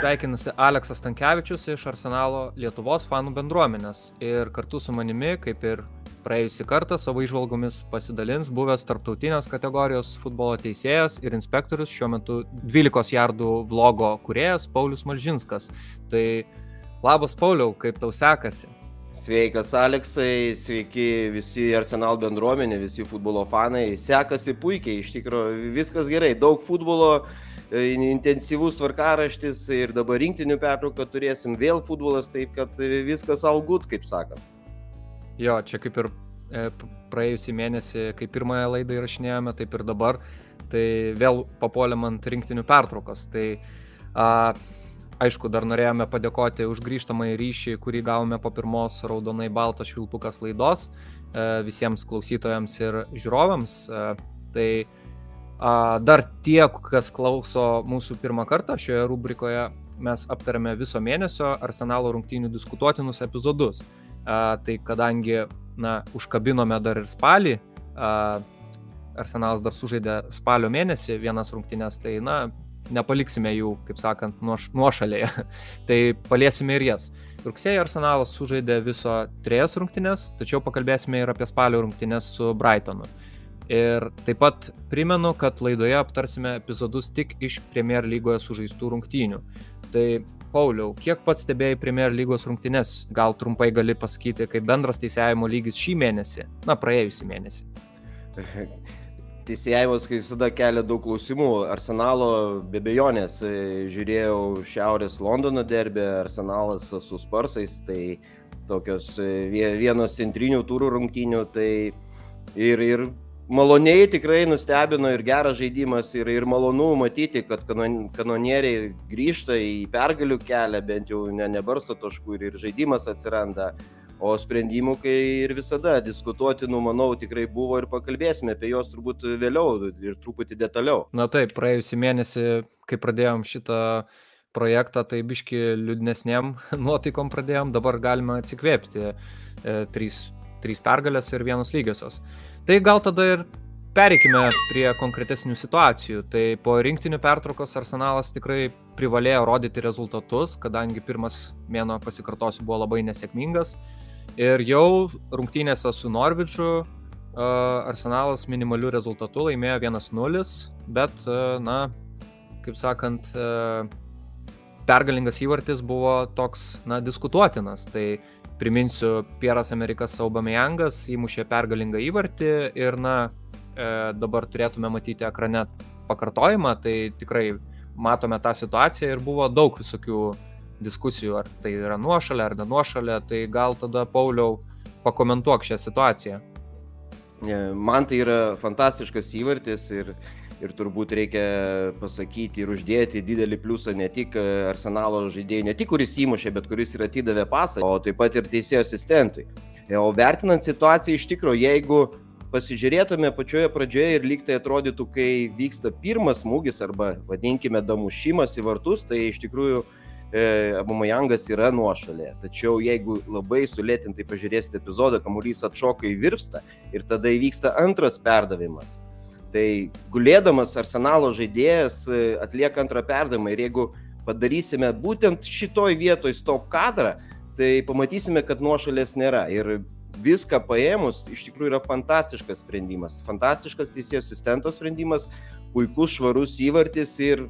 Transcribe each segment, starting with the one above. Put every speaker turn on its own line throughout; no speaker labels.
sveikinasi Aleksas Tankievičius iš Arsenalo Lietuvos fanų bendruomenės ir kartu su manimi, kaip ir praėjusį kartą, savo išvalgomis pasidalins buvęs tarptautinės kategorijos futbolo teisėjas ir inspektorius, šiuo metu 12 jardų vlogo kuriejas Paulius Malžinskas. Tai labas Pauliau, kaip tau sekasi?
Sveikas Aleksai, sveiki visi Arsenal bendruomenė, visi futbolo fanai. Sekasi puikiai, iš tikrųjų viskas gerai, daug futbolo, intensyvus tvarkaraštis ir dabar rinktinių pertrauką turėsim, vėl futbolas, taip kad viskas algut, kaip sakant.
Jo, čia kaip ir e, praėjusį mėnesį, kai pirmąją laidą įrašinėjome, taip ir dabar, tai vėl papuolėm ant rinktinių pertraukos. Tai a, Aišku, dar norėjome padėkoti už grįžtamą į ryšį, kurį gavome po pirmos raudonai baltas švilpukas laidos e, visiems klausytojams ir žiūrovams. E, tai dar tie, kas klauso mūsų pirmą kartą šioje rubrikoje, mes aptarėme viso mėnesio Arsenalo rungtynių diskutuotinus epizodus. Tai kadangi, na, užkabinome dar ir spalį, Arsenalas dar sužaidė spalio mėnesį vienas rungtynės, tai, na, nepaliksime jų, kaip sakant, nuoš, nuošalėje. tai paliesime ir jas. Rugsėjai Arsenalas sužaidė viso trejas rungtynės, tačiau pakalbėsime ir apie spalio rungtynės su Brightonu. Ir taip pat primenu, kad laidoje aptarsime epizodus tik iš Premier lygoje sužaistų rungtynių. Tai Pauliau, kiek pats stebėjai Premier lygos rungtynės? Gal trumpai gali pasakyti, kaip bendras teisėjimo lygis šį mėnesį, na praėjusį mėnesį?
teisėjimas, kai visada kelia daug klausimų. Arsenalo be bejonės, žiūrėjau Šiaurės Londono derbį, Arsenalas su Sparsais, tai tokios vienos centrinių turų rungtynių, tai ir, ir maloniai tikrai nustebino ir geras žaidimas, ir, ir malonu matyti, kad kanon, kanonieriai grįžta į pergalių kelią, bent jau ne, nebarsto taškų ir, ir žaidimas atsiranda. O sprendimų, kai ir visada diskutuotinų, manau, tikrai buvo ir pakalbėsime apie juos turbūt vėliau ir truputį detaliau.
Na taip, praėjusį mėnesį, kai pradėjom šitą projektą, tai biški liūdnesniem nuotaikom pradėjom, dabar galime atsikvėpti. E, trys, trys pergalės ir vienos lygiosios. Tai gal tada ir pereikime prie konkretesnių situacijų. Tai po rinktinių pertraukos Arsenalas tikrai privalėjo rodyti rezultatus, kadangi pirmas mėno pasikartosiu buvo labai nesėkmingas. Ir jau rungtynėse su Norvičiu Arsenalas minimaliu rezultatu laimėjo 1-0, bet, na, kaip sakant, pergalingas įvartis buvo toks, na, diskutuotinas. Tai priminsiu, Pieras Amerikas Aubameyangas įmušė pergalingą įvartį ir, na, dabar turėtume matyti ekrane pakartojimą, tai tikrai matome tą situaciją ir buvo daug visokių uh, diskusijų, ar tai yra nuošalė ar nenuošalė, tai gal tada Pauliau pakomentuok šią situaciją.
Man tai yra fantastiškas įvartis ir, ir turbūt reikia pasakyti ir uždėti didelį pliusą ne tik arsenalo žaidėjai, ne tik kuris įmušė, bet kuris ir atidavė pasą, o taip pat ir teisėjo asistentui. O vertinant situaciją iš tikrųjų, jeigu pasižiūrėtume pačioje pradžioje ir lyg tai atrodytų, kai vyksta pirmas smūgis arba vadinkime damušimas į vartus, tai iš tikrųjų e, Abumajangas yra nuošalė. Tačiau jeigu labai sulėtintai pažiūrėsite epizodą, kamuolys atšoka į virpstą ir tada įvyksta antras perdavimas. Tai gulėdamas arsenalo žaidėjas e, atlieka antrą perdavimą ir jeigu padarysime būtent šitoj vietoj stop kadrą, tai pamatysime, kad nuošalės nėra. Ir viską paėmus, iš tikrųjų yra fantastiškas sprendimas. Fantastiškas teisėjo asistento sprendimas, puikus švarus įvartis ir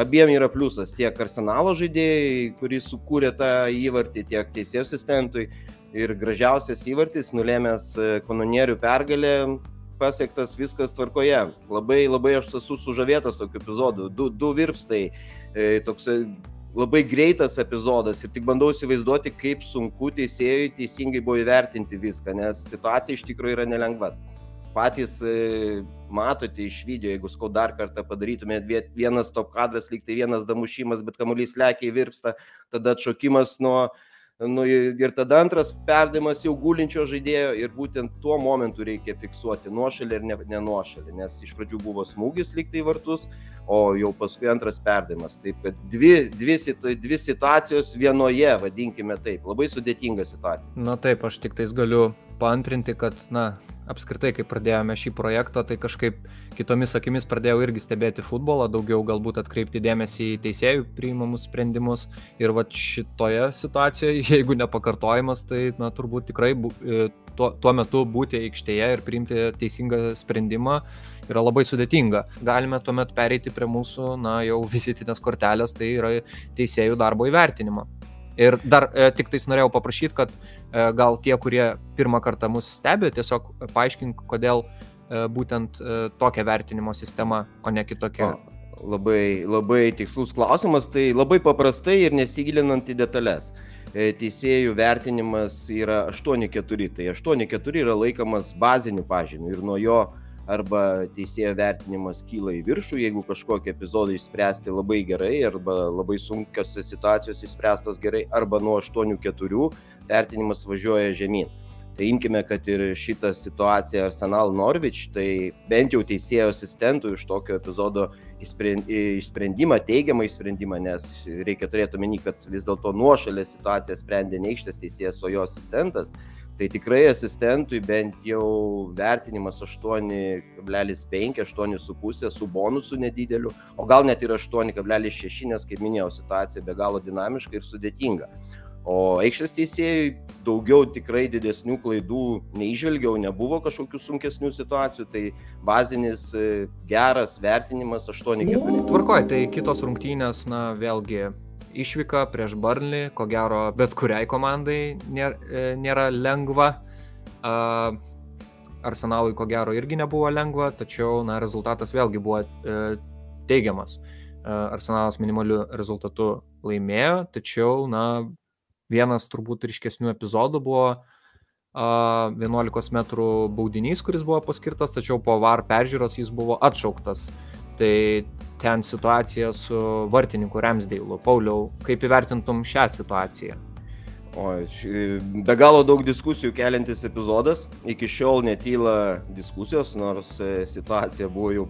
abiem yra pliusas tiek arsenalo žaidėjai, kuris sukūrė tą įvartį, tiek teisėjų asistentui. Ir gražiausias įvartis, nulėmęs e, kanonierių pergalę, pasiektas viskas tvarkoje. Labai, labai aš esu sužavėtas tokiu epizodu. Du, du virpstai, e, toks labai greitas epizodas ir tik bandau įsivaizduoti, kaip sunku teisėjui teisingai buvo įvertinti viską, nes situacija iš tikrųjų yra nelengva patys e, matote iš video, jeigu skau dar kartą padarytumėt vienas top kadras, lyg tai vienas damušimas, bet kamuolys lekia į virpstą, tada atšokimas nuo, nu, ir tada antras perdavimas jau gulinčio žaidėjo ir būtent tuo momentu reikia fiksuoti nuošalį ir ne, nenuošalį, nes iš pradžių buvo smūgis lyg tai vartus, o jau paskui antras perdavimas. Taip kad dvi, dvi, dvi situacijos vienoje, vadinkime taip, labai sudėtinga situacija.
Na taip, aš tik tais galiu paantrinti, kad, na, apskritai, kai pradėjome šį projektą, tai kažkaip kitomis akimis pradėjau irgi stebėti futbolą, daugiau galbūt atkreipti dėmesį į teisėjų priimamus sprendimus. Ir va šitoje situacijoje, jeigu nepakartojimas, tai na, turbūt tikrai bu, e, tuo, tuo metu būti aikštėje ir priimti teisingą sprendimą yra labai sudėtinga. Galime tuomet pereiti prie mūsų, na, jau vizitinės kortelės, tai yra teisėjų darbo įvertinimo. Ir dar e, tik tais norėjau paprašyti, kad e, gal tie, kurie pirmą kartą mus stebi, tiesiog paaiškink, kodėl e, būtent e, tokia vertinimo sistema, o ne kitokia. O,
labai, labai tikslus klausimas, tai labai paprastai ir nesigilinant į detalės. E, teisėjų vertinimas yra 8-4, tai 8-4 yra laikomas baziniu pažymiu ir nuo jo arba teisėjo vertinimas kyla į viršų, jeigu kažkokį epizodą išspręsti labai gerai, arba labai sunkios situacijos išspręstos gerai, arba nuo 8-4 vertinimas važiuoja žemyn. Tai imkime, kad ir šitą situaciją Arsenal Norwich, tai bent jau teisėjo asistentų iš tokio epizodo išsprendimą, teigiamą išsprendimą, nes reikia turėti omeny, kad vis dėlto nuošalė situaciją sprendė ne aikštės teisėjas, o jo asistentas. Tai tikrai asistentui bent jau vertinimas 8,5, 8,5 su bonusu nedideliu, o gal net ir 8,6, nes, kaip minėjau, situacija be galo dinamiška ir sudėtinga. O aikštės teisėjai daugiau tikrai didesnių klaidų neižvelgiau, nebuvo kažkokių sunkesnių situacijų, tai bazinis e, geras vertinimas 8,4.
Tvarkoj, tai kitos rungtynės, na vėlgi išvyka prieš Burnley, ko gero bet kuriai komandai nėra, e, nėra lengva. Arsenalui ko gero irgi nebuvo lengva, tačiau na, rezultatas vėlgi buvo e, teigiamas. Arsenalas minimaliu rezultatu laimėjo, tačiau na, vienas turbūt ryškesnių epizodų buvo 11 m baudinys, kuris buvo paskirtas, tačiau po VAR peržiūros jis buvo atšauktas. Tai ten situacija su vartininku Ramsdėlu. Pauliau, kaip įvertintum šią situaciją?
O, be galo daug diskusijų keliantis epizodas. Iki šiol netyla diskusijos, nors e, situacija buvo jau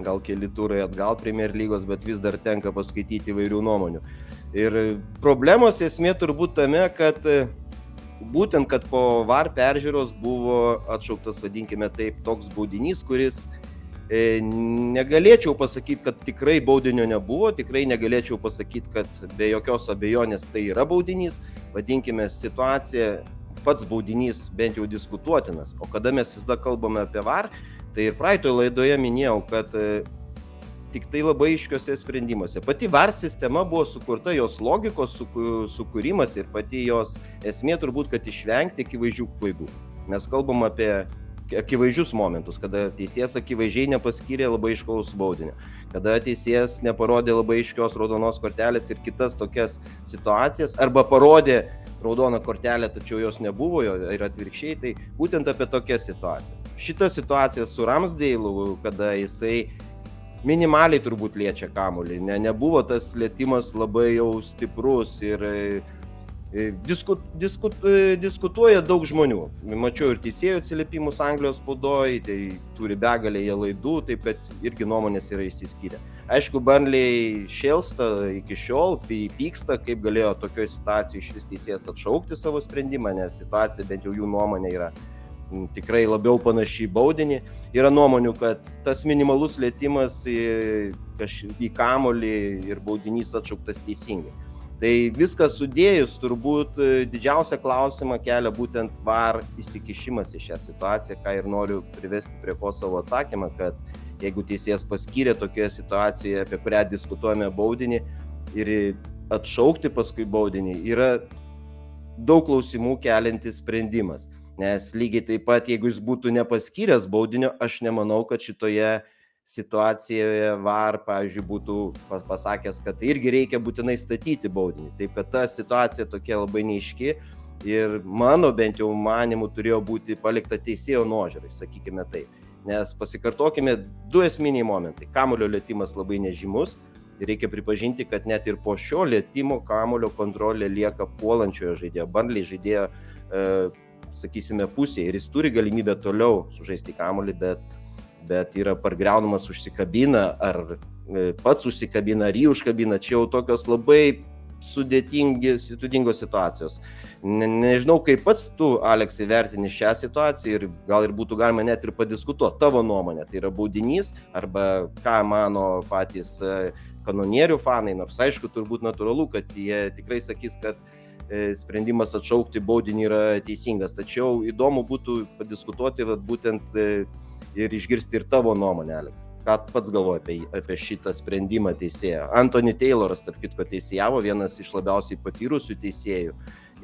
gal keli turai atgal Premier lygos, bet vis dar tenka paskaityti įvairių nuomonių. Ir problemos esmė turbūt tame, kad e, būtent, kad po VAR peržiūros buvo atšauktas, vadinkime taip, toks baudinys, kuris E, negalėčiau pasakyti, kad tikrai baudinio nebuvo, tikrai negalėčiau pasakyti, kad be jokios abejonės tai yra baudinys. Vadinkime situaciją, pats baudinys bent jau diskutuotinas. O kada mes vis dar kalbame apie VAR, tai ir praeitoje laidoje minėjau, kad e, tik tai labai iškiuose sprendimuose. Pati VAR sistema buvo sukurta, jos logikos sukūrimas ir pati jos esmė turbūt, kad išvengti akivaizdžių klaidų. Mes kalbam apie akivaizdžius momentus, kada teisėjas akivaizdžiai nepaskyrė labai iškaus baudinio, kada teisėjas neparodė labai iškios raudonos kortelės ir kitas tokias situacijas, arba parodė raudoną kortelę, tačiau jos nebuvo ir atvirkščiai, tai būtent apie tokias situacijas. Šita situacija su Ramsdėlu, kada jisai minimaliai turbūt liečia kamuolį, ne, nebuvo tas lietimas labai jau stiprus ir E, diskut, diskut, e, diskutuoja daug žmonių. Mačiau ir teisėjų atsiliepimus Anglijos spaudoje, tai turi begalę jie laidų, taip pat irgi nuomonės yra išsiskyrę. Aišku, Burnley šėlsta iki šiol, pyksta, kaip galėjo tokioje situacijoje iš vis teisėjas atšaukti savo sprendimą, nes situacija bent jau jų nuomonė yra tikrai labiau panaši į baudinį. Yra nuomonių, kad tas minimalus lėtimas į, į kamolį ir baudinys atšauktas teisingai. Tai viską sudėjus turbūt e, didžiausią klausimą kelia būtent VAR įsikišimas į šią situaciją, ką ir noriu privesti prie ko savo atsakymą, kad jeigu teisėjas paskyrė tokioje situacijoje, apie kurią diskutuojame baudinį ir atšaukti paskui baudinį, yra daug klausimų keliantis sprendimas. Nes lygiai taip pat, jeigu jis būtų nepaskyręs baudinio, aš nemanau, kad šitoje situacijoje VAR, pavyzdžiui, būtų pasakęs, kad irgi reikia būtinai statyti baudinį. Taip kad ta situacija tokia labai neiški ir mano bent jau manimu turėjo būti palikta teisėjo nuožiūrai, sakykime taip. Nes pasikartokime du esminiai momentai. Kamulio lėtimas labai nežymus ir reikia pripažinti, kad net ir po šio lėtimo kamulio kontrolė lieka puolančiojo žaidėjo, bandliai žaidėjo, e, sakysime, pusėje ir jis turi galimybę toliau sužaisti kamulį, bet bet yra pargreunamas užsikabina, ar e, pats užsikabina, ar jį užkabina, čia jau tokios labai sudėtingos situacijos. Ne, nežinau, kaip pats tu, Aleksai, vertini šią situaciją ir gal ir būtų galima net ir padiskutuoti tavo nuomonę. Tai yra baudinys arba ką mano patys e, kanonierių fanai, nors aišku, turbūt natūralu, kad jie tikrai sakys, kad sprendimas atšaukti baudinį yra teisingas. Tačiau įdomu būtų padiskutuoti vat, būtent e, ir išgirsti ir tavo nuomonę, Aleksai ką pats galvoji apie, apie šitą sprendimą teisėjo. Antony Tayloras, tarp kitko, teisėjavo, vienas iš labiausiai patyrusių teisėjų.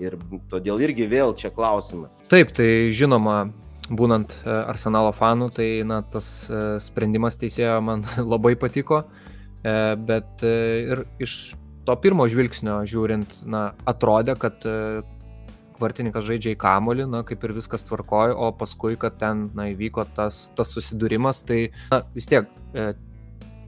Ir todėl irgi vėl čia klausimas.
Taip, tai žinoma, būnant e, Arsenalo fanų, tai na, tas e, sprendimas teisėjo man labai patiko, e, bet ir iš to pirmo žvilgsnio žiūrint, na, atrodė, kad vartininkas žaidžia į kamolį, na, kaip ir viskas tvarkoja, o paskui, kad ten, na, įvyko tas, tas susidūrimas, tai, na, vis tiek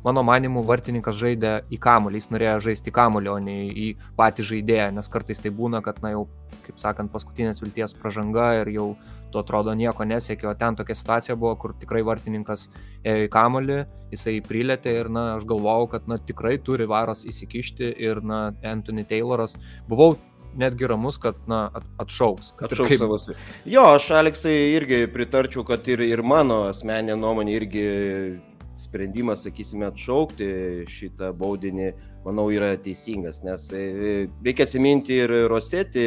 mano manimu, vartininkas žaidė į kamolį, jis norėjo žaisti į kamolį, o ne į patį žaidėją, nes kartais tai būna, kad, na jau, kaip sakant, paskutinės vilties pažanga ir jau tu atrodo nieko nesiekia, o ten tokia situacija buvo, kur tikrai vartininkas ėjo į kamolį, jisai prilėtė ir, na, aš galvojau, kad, na, tikrai turi varas įsikišti ir, na, Anthony Tayloras, buvau netgi ramus, kad, na, atšauks.
Kad atšauks kaip... savus. Jo, aš Aleksai irgi pritarčiau, kad ir, ir mano asmeninė nuomonė irgi sprendimas, sakysime, atšaukti šitą baudinį, manau, yra teisingas, nes e, reikia atsiminti ir Rosetį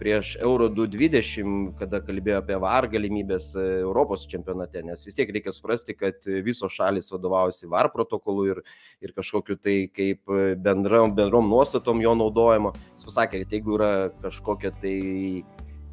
prieš Euro 2020, kada kalbėjo apie VAR galimybės e, Europos čempionate, nes vis tiek reikia suprasti, kad visos šalis vadovaujasi VAR protokolu ir, ir kažkokiu tai kaip bendram, bendrom nuostatom jo naudojimo. Jis pasakė, kad jeigu yra kažkokia tai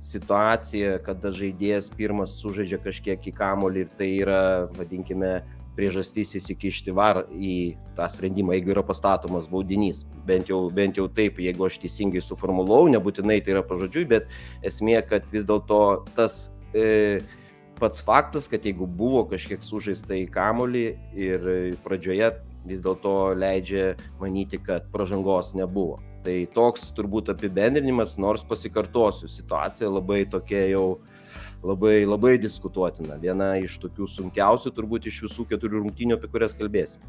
situacija, kada žaidėjas pirmas sužaidžia kažkiek į kamolį ir tai yra, vadinkime, priežastis įsikišti var į tą sprendimą, jeigu yra pastatomas baudinys. Bent jau, bent jau taip, jeigu aš teisingai suformulau, nebūtinai tai yra pažodžiui, bet esmė, kad vis dėlto tas e, pats faktas, kad jeigu buvo kažkiek sužaista į kamolį ir pradžioje vis dėlto leidžia manyti, kad pažangos nebuvo. Tai toks turbūt apibendrinimas, nors pasikartosiu, situacija labai tokia jau labai, labai diskutuotina. Viena iš tokių sunkiausių turbūt iš visų keturių rungtynių, apie kurias kalbėsim.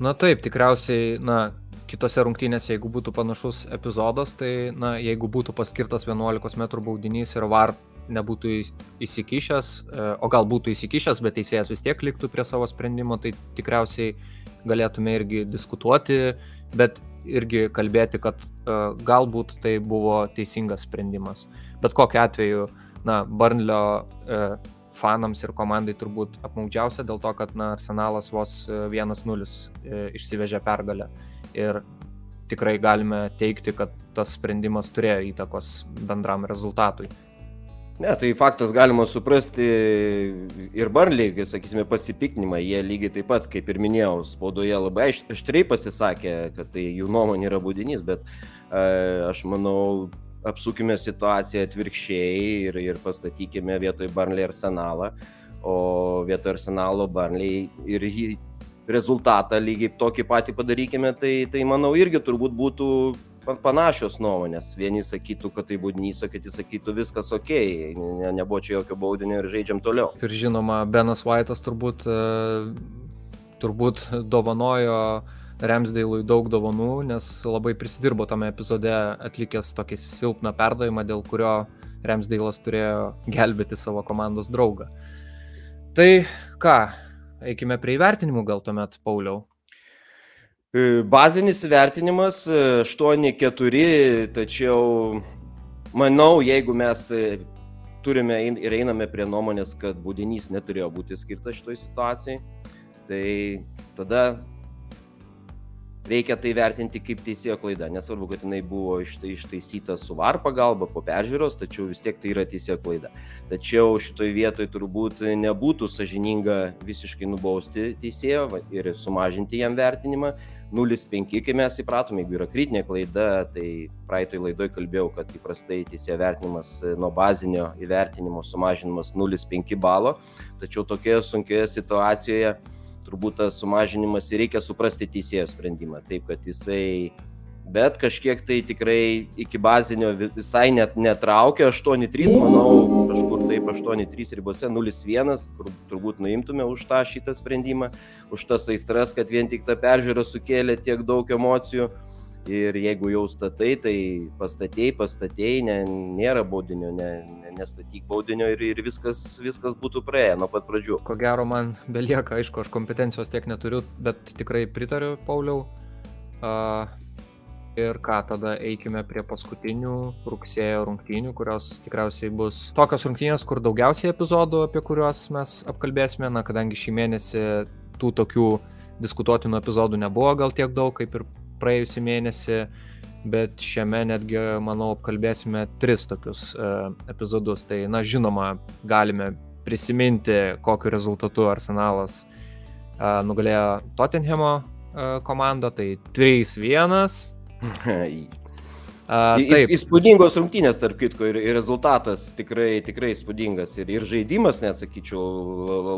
Na taip, tikriausiai, na, kitose rungtynėse, jeigu būtų panašus epizodas, tai, na, jeigu būtų paskirtas 11 m baudinys ir var nebūtų įsikišęs, e, o gal būtų įsikišęs, bet teisėjas vis tiek liktų prie savo sprendimo, tai tikriausiai galėtume irgi diskutuoti, bet irgi kalbėti, kad uh, galbūt tai buvo teisingas sprendimas. Bet kokiu atveju uh, na, Burnlio e, fanams ir komandai turbūt apmaudžiausia dėl to, kad na, Arsenalas vos 1-0 e, e, išsivežė pergalę. Ir tikrai galime teikti, kad tas sprendimas turėjo įtakos bendram rezultatui.
Ne, tai faktas galima suprasti ir Barnley, sakysime, pasipiknimą, jie lygiai taip pat, kaip ir minėjau, spaudoje labai aštriai pasisakė, kad tai jų nuomonė yra būdinys, bet e, aš manau, apsukime situaciją atvirkščiai ir, ir pastatykime vietoj Barnley arsenalą, o vietoj arsenalo Barnley ir jį rezultatą lygiai tokį patį padarykime, tai, tai manau irgi turbūt būtų panašios nuomonės. Vieni sakytų, kad tai būdinys, o kiti sakytų viskas ok, ne, nebuvo čia jokio baudinio ir žaidžiam toliau.
Ir žinoma, Benas Vaitas turbūt, e, turbūt dovanojo uh, Remsdale'ui daug dovanų, nes labai prisidirbo tame epizode atlikęs tokį silpną perdavimą, dėl kurio Remsdale'as turėjo gelbėti savo komandos draugą. Tai ką, eikime prie įvertinimų gal tuomet, Pauliau.
E, bazinis vertinimas 8-4, e, tačiau manau, jeigu mes e, turime ir einame prie nuomonės, kad būdinys neturėjo būti skirtas šitoj situacijai, tai tada reikia tai vertinti kaip teisėjo klaida. Nesvarbu, kad jinai buvo ištaisyta su VAR pagalba po peržiūros, tačiau vis tiek tai yra teisėjo klaida. Tačiau šitoj vietoj turbūt nebūtų sažininga visiškai nubausti teisėjo ir sumažinti jam vertinimą. 0,5, kai mes įpratom, jeigu yra kritinė klaida, tai praeitoj laidoj kalbėjau, kad įprastai teisėjo vertinimas nuo bazinio įvertinimo sumažinimas 0,5 balo, tačiau tokioje sunkioje situacijoje turbūt tas sumažinimas ir reikia suprasti teisėjo sprendimą. Taip, kad jisai, bet kažkiek tai tikrai iki bazinio visai net netraukia, 8-3, manau, kažkur taip 8-3 ribose, 0-1, kur turbūt nuimtume už tą šitą sprendimą, už tas aistras, kad vien tik ta peržiūra sukėlė tiek daug emocijų. Ir jeigu jau statai, tai pastatėjai, pastatėjai, ne, nėra baudinio, ne, ne, nestatyk baudinio ir, ir viskas, viskas būtų praėję nuo pat pradžių.
Ko gero man belieka, aišku, aš kompetencijos tiek neturiu, bet tikrai pritariu Pauliau. Uh, ir ką tada eikime prie paskutinių rugsėjo rungtynių, kurios tikriausiai bus tokios rungtynės, kur daugiausiai epizodų, apie kuriuos mes apkalbėsime, na, kadangi šį mėnesį tų tokių diskutuotinų epizodų nebuvo gal tiek daug, kaip ir praėjusį mėnesį, bet šiame netgi, manau, apkalbėsime tris tokius uh, epizodus. Tai, na, žinoma, galime prisiminti, kokiu rezultatu Arsenalas uh, nugalėjo Tottenhamo uh, komandą, tai 3-1.
Uh, taip. Įspūdingos rungtynės, tarp kitko, ir, ir rezultatas tikrai, tikrai įspūdingas. Ir, ir žaidimas, net sakyčiau,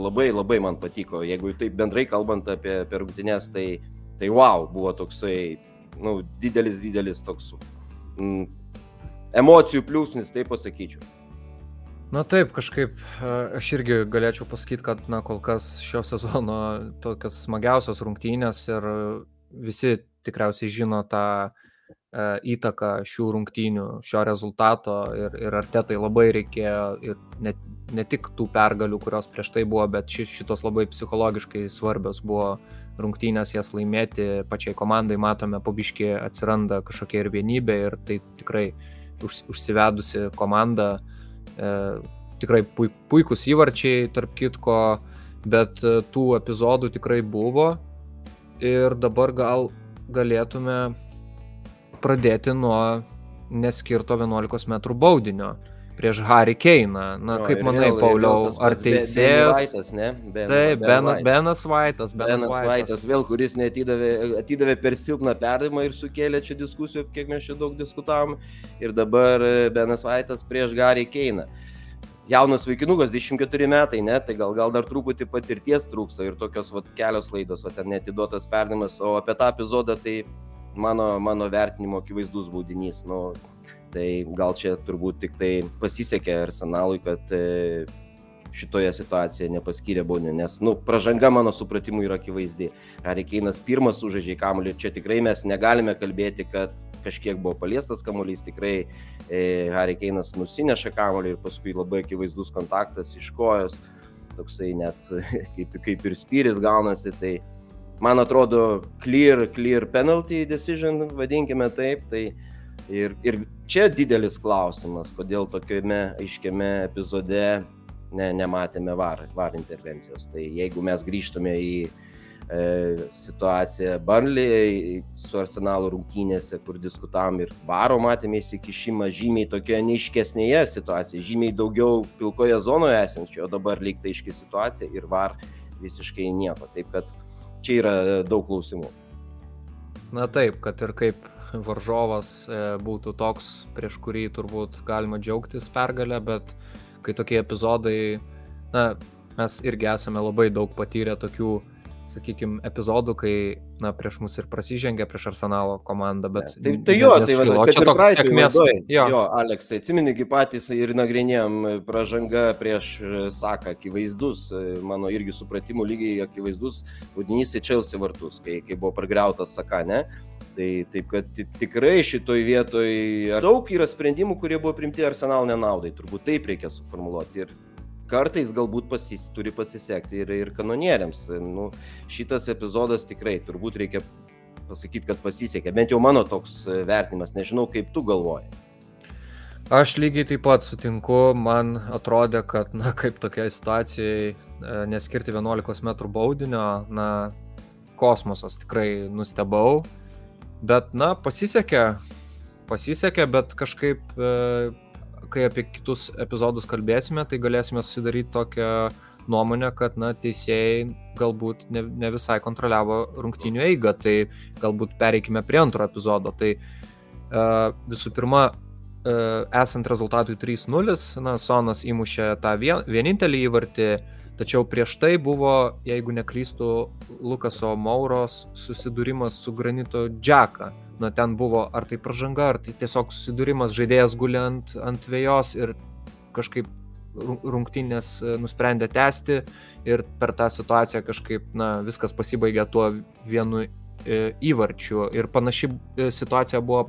labai, labai man patiko. Jeigu taip bendrai kalbant apie, apie rungtynės, tai, tai wow, buvo toksai, nu, didelis, didelis toks mm, emocijų pliūsnis, taip pasakyčiau.
Na taip, kažkaip aš irgi galėčiau pasakyti, kad na, kol kas šio sezono tokios smagiausios rungtynės ir visi tikriausiai žino tą e, įtaką šių rungtynių, šio rezultato ir, ir artetai labai reikėjo ir ne, ne tik tų pergalių, kurios prieš tai buvo, bet ši, šitos labai psichologiškai svarbios buvo rungtynės jas laimėti, pačiai komandai matome, pabiški atsiranda kažkokia ir vienybė ir tai tikrai už, užsivedusi komanda, e, tikrai puik, puikus įvarčiai, tarp kitko, bet e, tų epizodų tikrai buvo. Ir dabar gal galėtume pradėti nuo neskirto 11 m baudinio prieš Harry Keiną. Na, o, kaip manai, vėl, Pauliau, vėl ar teisėjas?
Ben,
ben Taip, ben, White. Benas Vaitas.
Benas, Benas Vaitas, vėl, kuris netidavė, atidavė per silpną perdavimą ir sukėlė čia diskusijų, kiek mes čia daug diskutavom. Ir dabar e, Benas Vaitas prieš Harry Keiną. Jaunas vaikinukas, 24 metai, ne, tai gal, gal dar truputį patirties trūksta ir tokios vat, kelios laidos, o ten netiduotas perdavimas, o apie tą epizodą tai mano, mano vertinimo akivaizdus baudinys. Nu, Tai gal čia turbūt tik tai pasisekė Arsenalui, kad e, šitoje situacijoje nepaskyrė baudinio, nes, nu, pražanga mano supratimu yra akivaizdi. Harikeinas pirmas sužaidžia kamuolį ir čia tikrai mes negalime kalbėti, kad kažkiek buvo paliestas kamuolys, tikrai e, Harikeinas nusineša kamuolį ir paskui labai akivaizdus kontaktas iš kojos, toksai net kaip, kaip ir spyris gaunasi, tai man atrodo clear, clear penalty decision, vadinkime taip, tai Ir, ir čia didelis klausimas, kodėl tokiame aiškiame epizode ne, nematėme var, var intervencijos. Tai jeigu mes grįžtume į e, situaciją Barnley su Arsenalu rungtynėse, kur diskutavom ir varo matėme įsikišimą žymiai tokioje neiškesnėje situacijoje, žymiai daugiau pilkoje zonoje esančio, o dabar lyg tai iški situacija ir var visiškai nieko. Taip kad čia yra daug klausimų.
Na taip, kad ir kaip varžovas e, būtų toks, prieš kurį turbūt galima džiaugtis pergalę, bet kai tokie epizodai, na, mes irgi esame labai daug patyrę tokių, sakykime, epizodų, kai, na, prieš mus ir prasižengia prieš Arsenalo komandą, bet...
Tai, tai jo, tai vadinasi, čia toks sėkmės. Jo. jo, Aleksai, atsiminikai patys ir nagrinėjom pražanga prieš e, Saką, akivaizdus, e, mano irgi supratimų lygiai akivaizdus, vadinys į Chelsea vartus, kai, kai buvo pragriautas Saka, ne? Tai taip, kad tikrai šitoj vietoj daug yra sprendimų, kurie buvo primti arsenal nenaudai, turbūt taip reikia suformuoluoti. Ir kartais galbūt pasis, turi pasisekti ir, ir kanonieriams. Nu, šitas epizodas tikrai turbūt reikia pasakyti, kad pasisekė. Bent jau mano toks vertinimas, nežinau kaip tu galvoji.
Aš lygiai taip pat sutinku, man atrodė, kad, na, kaip tokia situacijai e, neskirti 11 m baudinio, na, kosmosas tikrai nustebau. Bet, na, pasisekė, pasisekė, bet kažkaip, e, kai apie kitus epizodus kalbėsime, tai galėsime susidaryti tokią nuomonę, kad, na, teisėjai galbūt ne, ne visai kontroliavo rungtinių eigą, tai galbūt pereikime prie antro epizodo. Tai e, visų pirma, e, esant rezultatui 3-0, na, Sonas įmušė tą vien, vienintelį įvartį, Tačiau prieš tai buvo, jeigu neklystų, Lukaso Mauros susidūrimas su Granito Džeka. Na, ten buvo ar tai pažanga, ar tai tiesiog susidūrimas, žaidėjas guli ant, vėjos ir kažkaip rungtynės e, nusprendė tęsti ir per tą situaciją kažkaip, na, viskas pasibaigė tuo vienu įvarčių. Ir panaši situacija buvo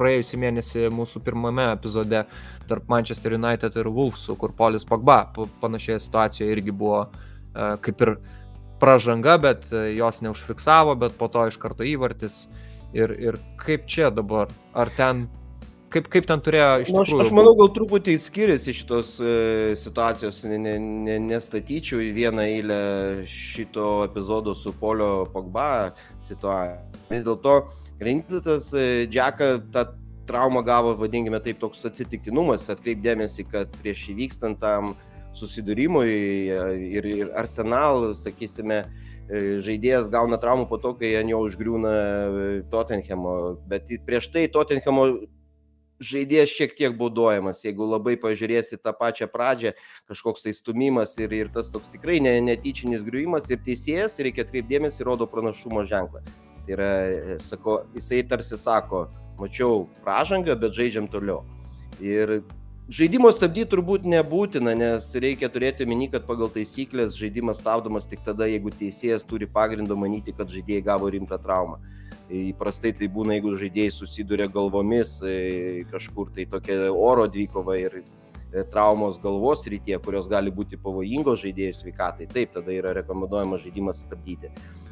praėjusį mėnesį mūsų pirmame epizode tarp Manchester United ir Wolvesų, kur Polis Pogba panašioje situacijoje irgi buvo kaip ir pražanga, bet jos neužfiksavo, bet po to iš karto įvartis. Ir, ir kaip čia dabar? Ar ten Kaip, kaip ten turėjo iš
tikrųjų? Nu, aš, aš manau, gal truputį skiriasi šitos e, situacijos, ne, ne, ne, nestatyčiau į vieną eilę šito epizodo su Polio Pogba situacija. Vis dėlto, Grintas e, Džeką tą traumą gavo, vadinkime taip, toks atsitiktinumas, atkreipdėmėsi, kad prieš įvykstant tam susidūrimui e, ir, ir Arsenal, sakysime, e, žaidėjas gauna traumą po to, kai ant jo užgriūna Tottenhamo, bet prieš tai Tottenhamo žaidėjas šiek tiek baudojamas, jeigu labai pažiūrėsi tą pačią pradžią, kažkoks tai stumimas ir, ir tas toks tikrai ne, netyčinis griuvimas ir teisėjas, reikia atkreipdėmėsi, rodo pranašumo ženklą. Tai yra, sako, jisai tarsi sako, mačiau pražangą, bet žaidžiam toliau. Ir žaidimo stabdyti turbūt nebūtina, nes reikia turėti omeny, kad pagal taisyklės žaidimas stabdomas tik tada, jeigu teisėjas turi pagrindo manyti, kad žaidėjai gavo rimtą traumą. Įprastai tai būna, jeigu žaidėjai susiduria galvomis e, kažkur tai tokia oro dvikova ir e, traumos galvos rytie, kurios gali būti pavojingos žaidėjų sveikatai. Taip, tada yra rekomenduojamas žaidimas stabdyti.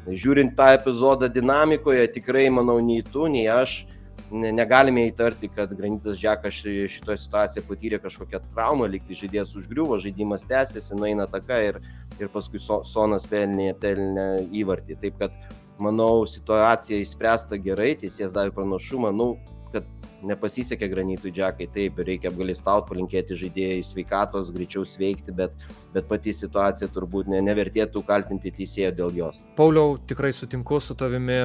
Žiūrint tą epizodą dinamikoje, tikrai manau, nei tu, nei aš negalime įtarti, kad Granitas Džekas šitoje situacijoje patyrė kažkokią traumą, liktai žaidėjas užgriuvo, žaidimas tęsiasi, nueina taka ir, ir paskui Sonas pelnė, pelnė įvartį. Taip kad manau, situacija išspręsta gerai, teisėjas davė pranašumą, nu, nepasisekė granitui džekai, taip, reikia apgalėstauti, palinkėti žaidėjai sveikatos, greičiau sveikti, bet, bet pati situacija turbūt ne, nevertėtų kaltinti teisėjo dėl jos.
Pauliau, tikrai sutinku su tavimi,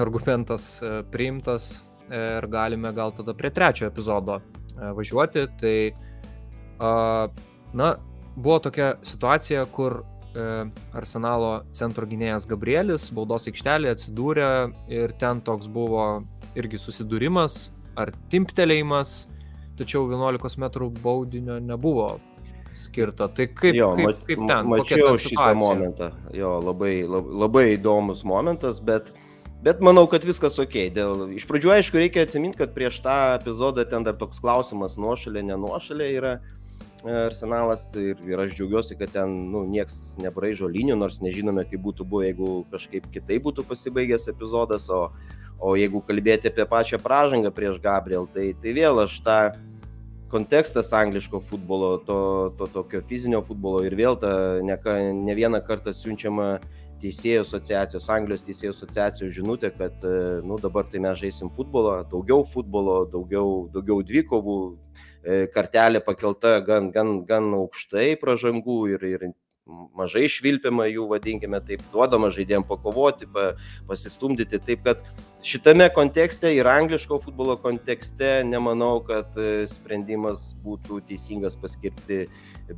argumentas e, priimtas e, ir galime gal tada prie trečio epizodo e, važiuoti. Tai, na, buvo tokia situacija, kur Arsenalo centro gynėjas Gabrielis baudos aikštelėje atsidūrė ir ten toks buvo irgi susidūrimas ar timptelėjimas, tačiau 11 m baudinio nebuvo skirta. Tai kaip, jo, kaip, kaip ten?
Mačiau šitą momentą. Jo, labai, labai, labai įdomus momentas, bet, bet manau, kad viskas ok. Dėl, iš pradžių, aišku, reikia atsiminti, kad prieš tą epizodą ten dar toks klausimas nuošalė, nenuošalė yra. Arsenalas ir, ir aš džiaugiuosi, kad ten nu, nieks nebraižo linijų, nors nežinome, kaip būtų buvę, jeigu kažkaip kitaip būtų pasibaigęs epizodas, o, o jeigu kalbėti apie pačią pražangą prieš Gabriel, tai, tai vėl aš tą kontekstas angliško futbolo, to, to tokio fizinio futbolo ir vėl ta ne, ne vieną kartą siunčiama teisėjų asociacijos, Anglijos teisėjų asociacijos žinutė, kad nu, dabar tai mes žaisim futbolą, daugiau futbolo, daugiau, daugiau dvikovų, E, kartelė pakelta gan, gan, gan aukštai pražangų ir, ir mažai švilpiama jų, vadinkime taip, duodama žaidėjim pakovoti, pa, pasistumdyti. Taip kad šitame kontekste ir angliško futbolo kontekste nemanau, kad e, sprendimas būtų teisingas paskirti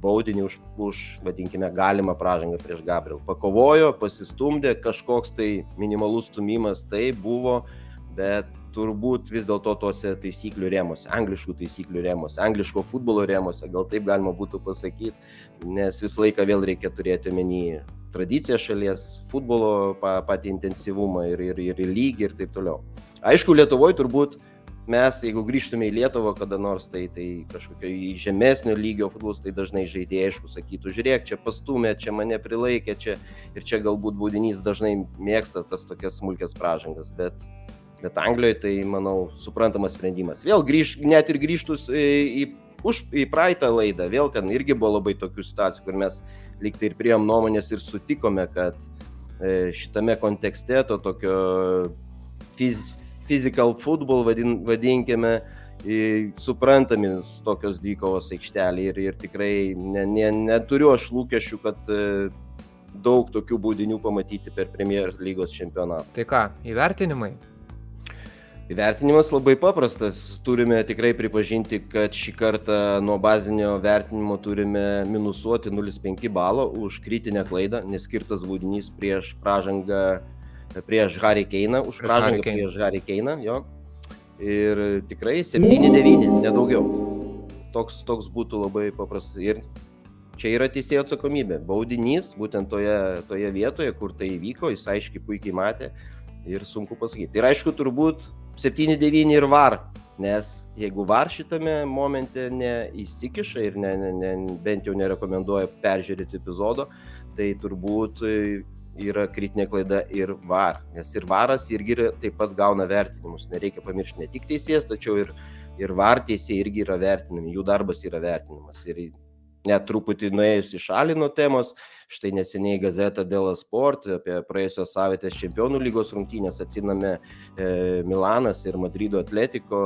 baudinį už, už vadinkime, galimą pražangą prieš Gabriel. Pakovojo, pasistumdė, kažkoks tai minimalus stumimas tai buvo, bet turbūt vis dėlto tuose taisyklių rėmose, angliškų taisyklių rėmose, angliško futbolo rėmose, gal taip galima būtų pasakyti, nes visą laiką vėl reikia turėti omeny tradiciją šalies, futbolo patį intensyvumą ir, ir, ir lygį ir taip toliau. Aišku, Lietuvoje turbūt mes, jeigu grįžtume į Lietuvą kada nors, tai, tai kažkokio į žemesnio lygio futbolas, tai dažnai žaidėjai, aišku, sakytų, žiūrėk, čia pastumė, čia mane prilaikė, čia ir čia galbūt būdinys dažnai mėgsta tas tokias smulkės pražangas, bet Bet Anglijoje tai, manau, suprantamas sprendimas. Vėl grįž, net ir grįžtus į, į, už, į praeitą laidą, vėl ten irgi buvo labai tokių situacijų, kur mes liktai ir priėm nuomonės ir sutikome, kad e, šitame kontekste to tokio fiz, physical football, vadin, vadinkime, suprantami tokios dykovos aikštelė ir, ir tikrai ne, ne, neturiu aš lūkesčių, kad e, daug tokių būdinių pamatyti per Premier lygos čempionatą.
Tai ką, įvertinimai?
Įvertinimas labai paprastas. Turime tikrai pripažinti, kad šį kartą nuo bazinio vertinimo turime minusuoti 0,5 balo už kritinę klaidą, neskirtas būdinys prieš pražangą, prieš Harry Keiną, už prieš pražangą Harry prieš Harry Keiną, jo. Ir tikrai 7-9, nedaugiau. Toks, toks būtų labai paprastas. Ir čia yra teisėjo atsakomybė. Baudinys būtent toje, toje vietoje, kur tai įvyko, jis aiškiai puikiai matė ir sunku pasakyti. Ir aišku, turbūt 7-9 ir var, nes jeigu var šitame momente neįsikiša ir ne, ne, ne, bent jau nerekomenduoja peržiūrėti epizodo, tai turbūt yra kritinė klaida ir var, nes ir varas irgi taip pat gauna vertinimus. Nereikia pamiršti ne tik teisėjas, tačiau ir, ir var teisėjai irgi yra vertinami, jų darbas yra vertinimas. Ir net truputį nuėjus į šalį nuo temos, štai neseniai Gazeta dėl Sport apie praėjusios savaitės čempionų lygos rungtynės atsiname e, Milanas ir Madrido Atletiko,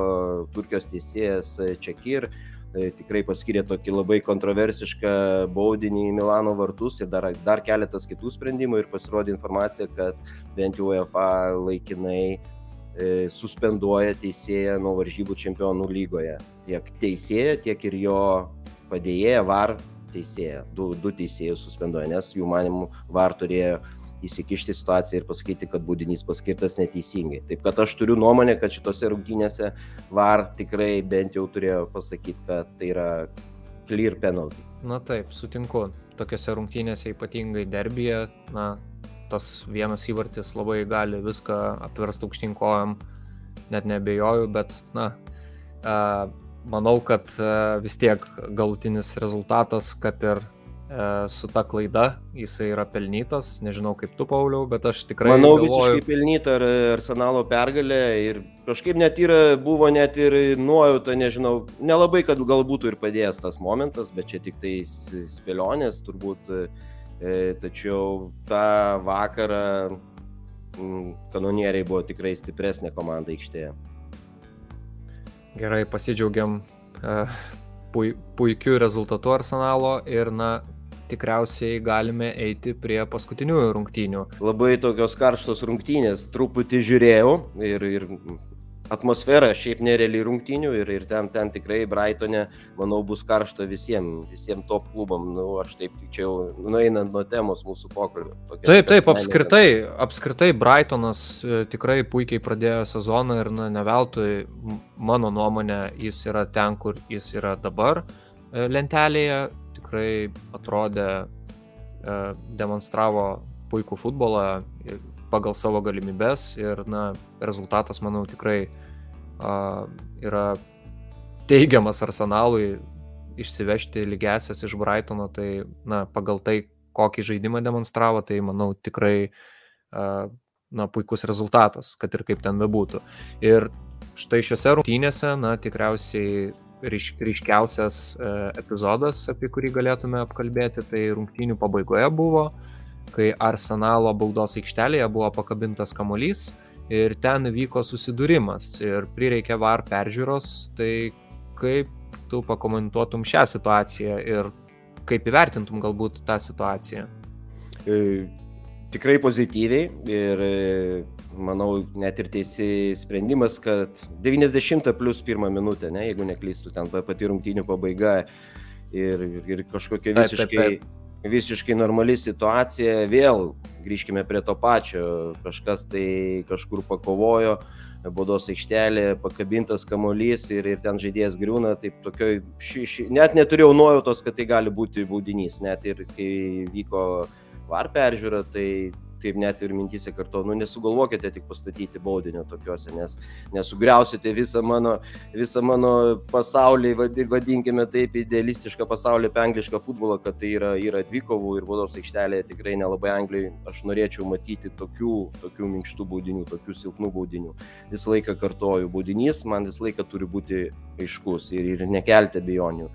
Turkijos teisėjas Čekir e, tikrai paskyrė tokį labai kontroversišką baudinį į Milano vartus ir dar, dar keletas kitų sprendimų ir pasirodė informacija, kad bent jau UEFA laikinai e, suspenduoja teisėją nuo varžybų čempionų lygoje. Tiek teisėją, tiek ir jo padėjėją VAR teisėją. Du, du teisėjus suspenduoja, nes jų manimų VAR turėjo įsikišti situaciją ir pasakyti, kad būdinys paskirtas neteisingai. Taip kad aš turiu nuomonę, kad šitose rungtynėse VAR tikrai bent jau turėjo pasakyti, kad tai yra clear penalty.
Na taip, sutinku. Tokiose rungtynėse ypatingai derbėje, na, tas vienas įvartis labai gali viską apversti aukštinkojam, net nebejoju, bet, na, manau, kad e, vis tiek galutinis rezultatas, kad ir e, su ta klaida jisai yra pelnytas. Nežinau kaip tu, Pauliau, bet aš tikrai...
Manau, galvoju... visiškai pelnyta arsenalo pergalė ir kažkaip net yra, buvo net ir nuojauta, nežinau, nelabai, kad gal būtų ir padėjęs tas momentas, bet čia tik tai spėlionės turbūt. E, tačiau tą vakarą kanonieriai buvo tikrai stipresnė komanda aikštėje.
Gerai, pasidžiaugiam pui, puikiu rezultatu arsenalo ir, na, tikriausiai galime eiti prie paskutiniųjų rungtynių.
Labai tokios karštos rungtynės, truputį žiūrėjau ir, ir atmosfera šiaip nerealiai rungtynių ir, ir ten, ten tikrai Brightonė, manau, bus karšta visiems, visiems top klubam. Nu, aš taip tik čia jau nueinant nuo temos mūsų pokalbio.
Tokia, taip, taip, apskritai, apskritai Brightonas e, tikrai puikiai pradėjo sezoną ir na, neveltui, mano nuomonė, jis yra ten, kur jis yra dabar e, lentelėje. Tikrai atrodė, e, demonstravo puikų futbolą pagal savo galimybes ir, na, rezultatas, manau, tikrai a, yra teigiamas arsenalui išsivežti lygesias iš Brightono, tai, na, pagal tai, kokį žaidimą demonstravo, tai, manau, tikrai, a, na, puikus rezultatas, kad ir kaip ten bebūtų. Ir štai šiuose rungtynėse, na, tikriausiai ryš, ryškiausias e, epizodas, apie kurį galėtume apkalbėti, tai rungtynių pabaigoje buvo, kai Arsenalo baudos aikštelėje buvo pakabintas kamuolys ir ten vyko susidūrimas ir prireikė VAR peržiūros, tai kaip tu pakomentuotum šią situaciją ir kaip įvertintum galbūt tą situaciją?
E, tikrai pozityviai ir e, manau net ir teisė sprendimas, kad 90 plus pirmą minutę, ne, jeigu neklystų, ten pati rungtynių pabaiga ir, ir kažkokia visiškai... Taip, taip, taip visiškai normali situacija, vėl grįžkime prie to pačio, kažkas tai kažkur pakovojo, baudos aikštelė, pakabintas kamuolys ir, ir ten žaidėjas griūna, taip tokioj, ši, ši, net neturėjau nuojautos, kad tai gali būti baudinys, net ir kai vyko var peržiūra, tai kaip net ir mintys kartu, nu nesugalvokite tik pastatyti baudinio tokiuose, nes nesugriausite visą mano, visą mano pasaulį, vadinkime taip, idealistišką pasaulį apie anglišką futbolą, kad tai yra, yra dvikovų ir baudos aikštelėje tikrai nelabai Anglijai, aš norėčiau matyti tokių, tokių minkštų baudinių, tokių silpnų baudinių. Visą laiką kartoju, baudinys man visą laiką turi būti aiškus ir, ir nekelti abejonių.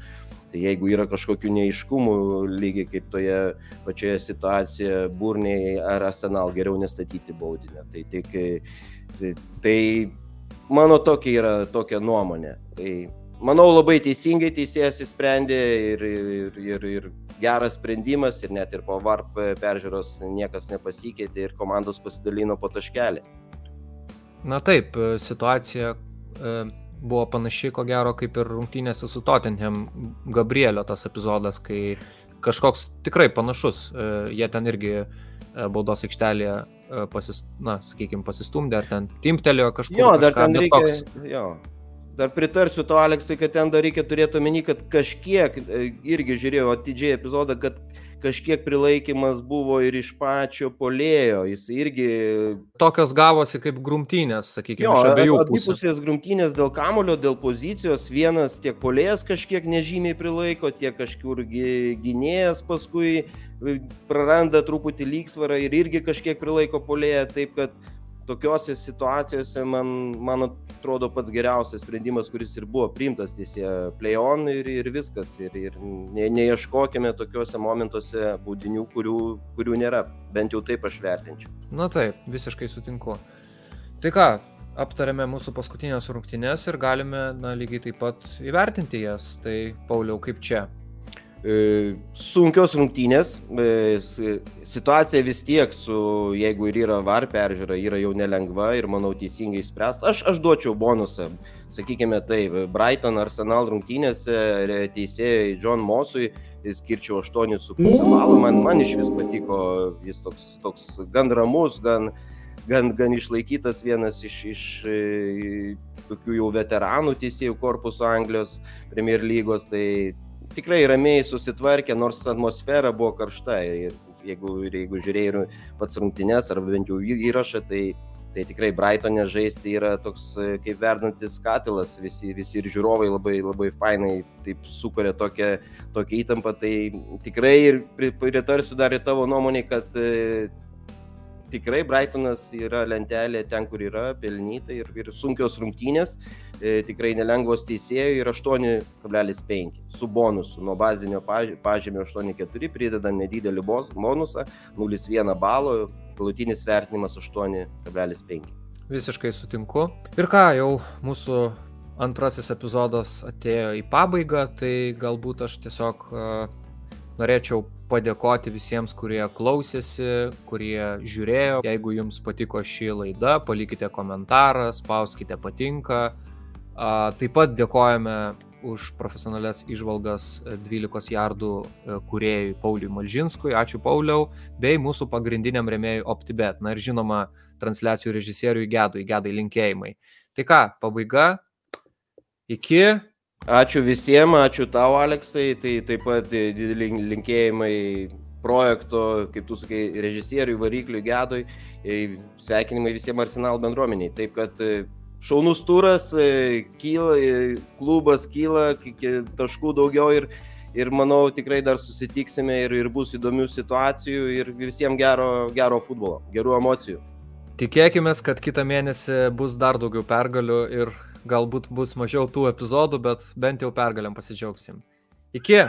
Tai jeigu yra kažkokių neiškumų, lygiai kaip toje pačioje situacijoje, burniai ar arsenal, geriau nestatyti baudinę. Tai, tik, tai, tai mano tokia yra tokia nuomonė. Tai manau labai teisingai teisėjas įsprendė ir, ir, ir, ir geras sprendimas ir net ir po VARP peržiūros niekas nepasikeitė ir komandos pasidalino po taškelį.
Na taip, situacija buvo panaši, ko gero, kaip ir rungtynėse su Tottenham Gabrielio tas epizodas, kai kažkoks tikrai panašus, e, jie ten irgi e, baudos aikštelėje e, pasis, na, sakykime, pasistumdė, ar ten timtelėjo kažkur.
Jo, dar ten reikia. Toks... Jo. Dar pritarsiu to, Aleksai, kad ten dar reikia turėti omeny, kad kažkiek irgi žiūrėjau atidžiai epizodą, kad kažkiek prilaikymas buvo ir iš pačio polėjo, jis irgi...
Tokios gavosi kaip grumtynės, sakykime, jo, iš abiejų pusių.
Abipusės grumtynės dėl kamulio, dėl pozicijos, vienas tiek polėjas kažkiek nežymiai prilaiko, tiek kažkur gynėjas paskui praranda truputį lygsvarą ir irgi kažkiek prilaiko polėją, taip kad tokiuose situacijose man, man atrodo pats geriausias sprendimas, kuris ir buvo priimtas teisėje play-on ir, ir viskas. Ir, ir ne, neieškokime tokiuose momentuose baudinių, kurių, kurių nėra. Bent jau taip aš vertinčiau.
Na taip, visiškai sutinku. Tai ką, aptarėme mūsų paskutinės rungtynės ir galime na, lygiai taip pat įvertinti jas. Tai Pauliau, kaip čia?
E, sunkios rungtynės, e, situacija vis tiek su, jeigu ir yra var peržiūra, yra jau nelengva ir manau teisingai spręsta. Aš, aš duočiau bonusą, sakykime taip, Brighton Arsenal rungtynėse teisėjai John Mosui skirčiau 8,5 balų, man, man iš vis patiko, jis toks, toks gan ramus, gan, gan, gan išlaikytas vienas iš, iš e, tokių jau veteranų teisėjų korpuso Anglijos Premier lygos, tai tikrai ramiai susitvarkė, nors atmosfera buvo karšta. Ir jeigu, jeigu žiūrėjai pats rungtynės, arba bent jau įrašą, tai, tai tikrai Brightonė žaisti yra toks kaip verdantis katilas, visi, visi ir žiūrovai labai, labai fainai taip sukuria tokią, tokią įtampą. Tai tikrai ir pritarsiu dar į tavo nuomonį, kad tikrai Brightonas yra lentelė ten, kur yra, pelnyta ir, ir sunkios rungtynės, e, tikrai nelengvos teisėjų ir 8,5 su bonusu. Nuo bazinio pažymio 8,4 pridedam nedidelį bonusą, 0,1 balo, galutinis vertinimas 8,5.
Visiškai sutinku. Ir ką, jau mūsų antrasis epizodas atėjo į pabaigą, tai galbūt aš tiesiog uh, norėčiau padėkoti visiems, kurie klausėsi, kurie žiūrėjo. Jeigu jums patiko ši laida, palikite komentarą, spauskite patinka. Taip pat dėkojame už profesionalias išvalgas 12 jardų e, kuriejui Pauliui Malžinskui, ačiū Pauliau, bei mūsų pagrindiniam remėjui OptiBet, na ir žinoma, transliacijų režisieriui Gedui, Gedai linkėjimai. Tai ką, pabaiga, iki
Ačiū visiems, ačiū tau, Aleksai, tai taip pat dideli linkėjimai projekto, kaip tu sakai, režisieriui, varikliui, gedui, sveikinimai visiems Arsenal bendruomeniai. Taip kad e, šaunus turas, e, kyla, e, klubas kyla, taškų daugiau ir, ir manau tikrai dar susitiksime ir, ir bus įdomių situacijų ir visiems gero, gero futbolo, gerų emocijų.
Tikėkime, kad kitą mėnesį bus dar daugiau pergalių ir galbūt bus mažiau tų epizodų, bet bent jau pergalėm pasidžiaugsim. Iki!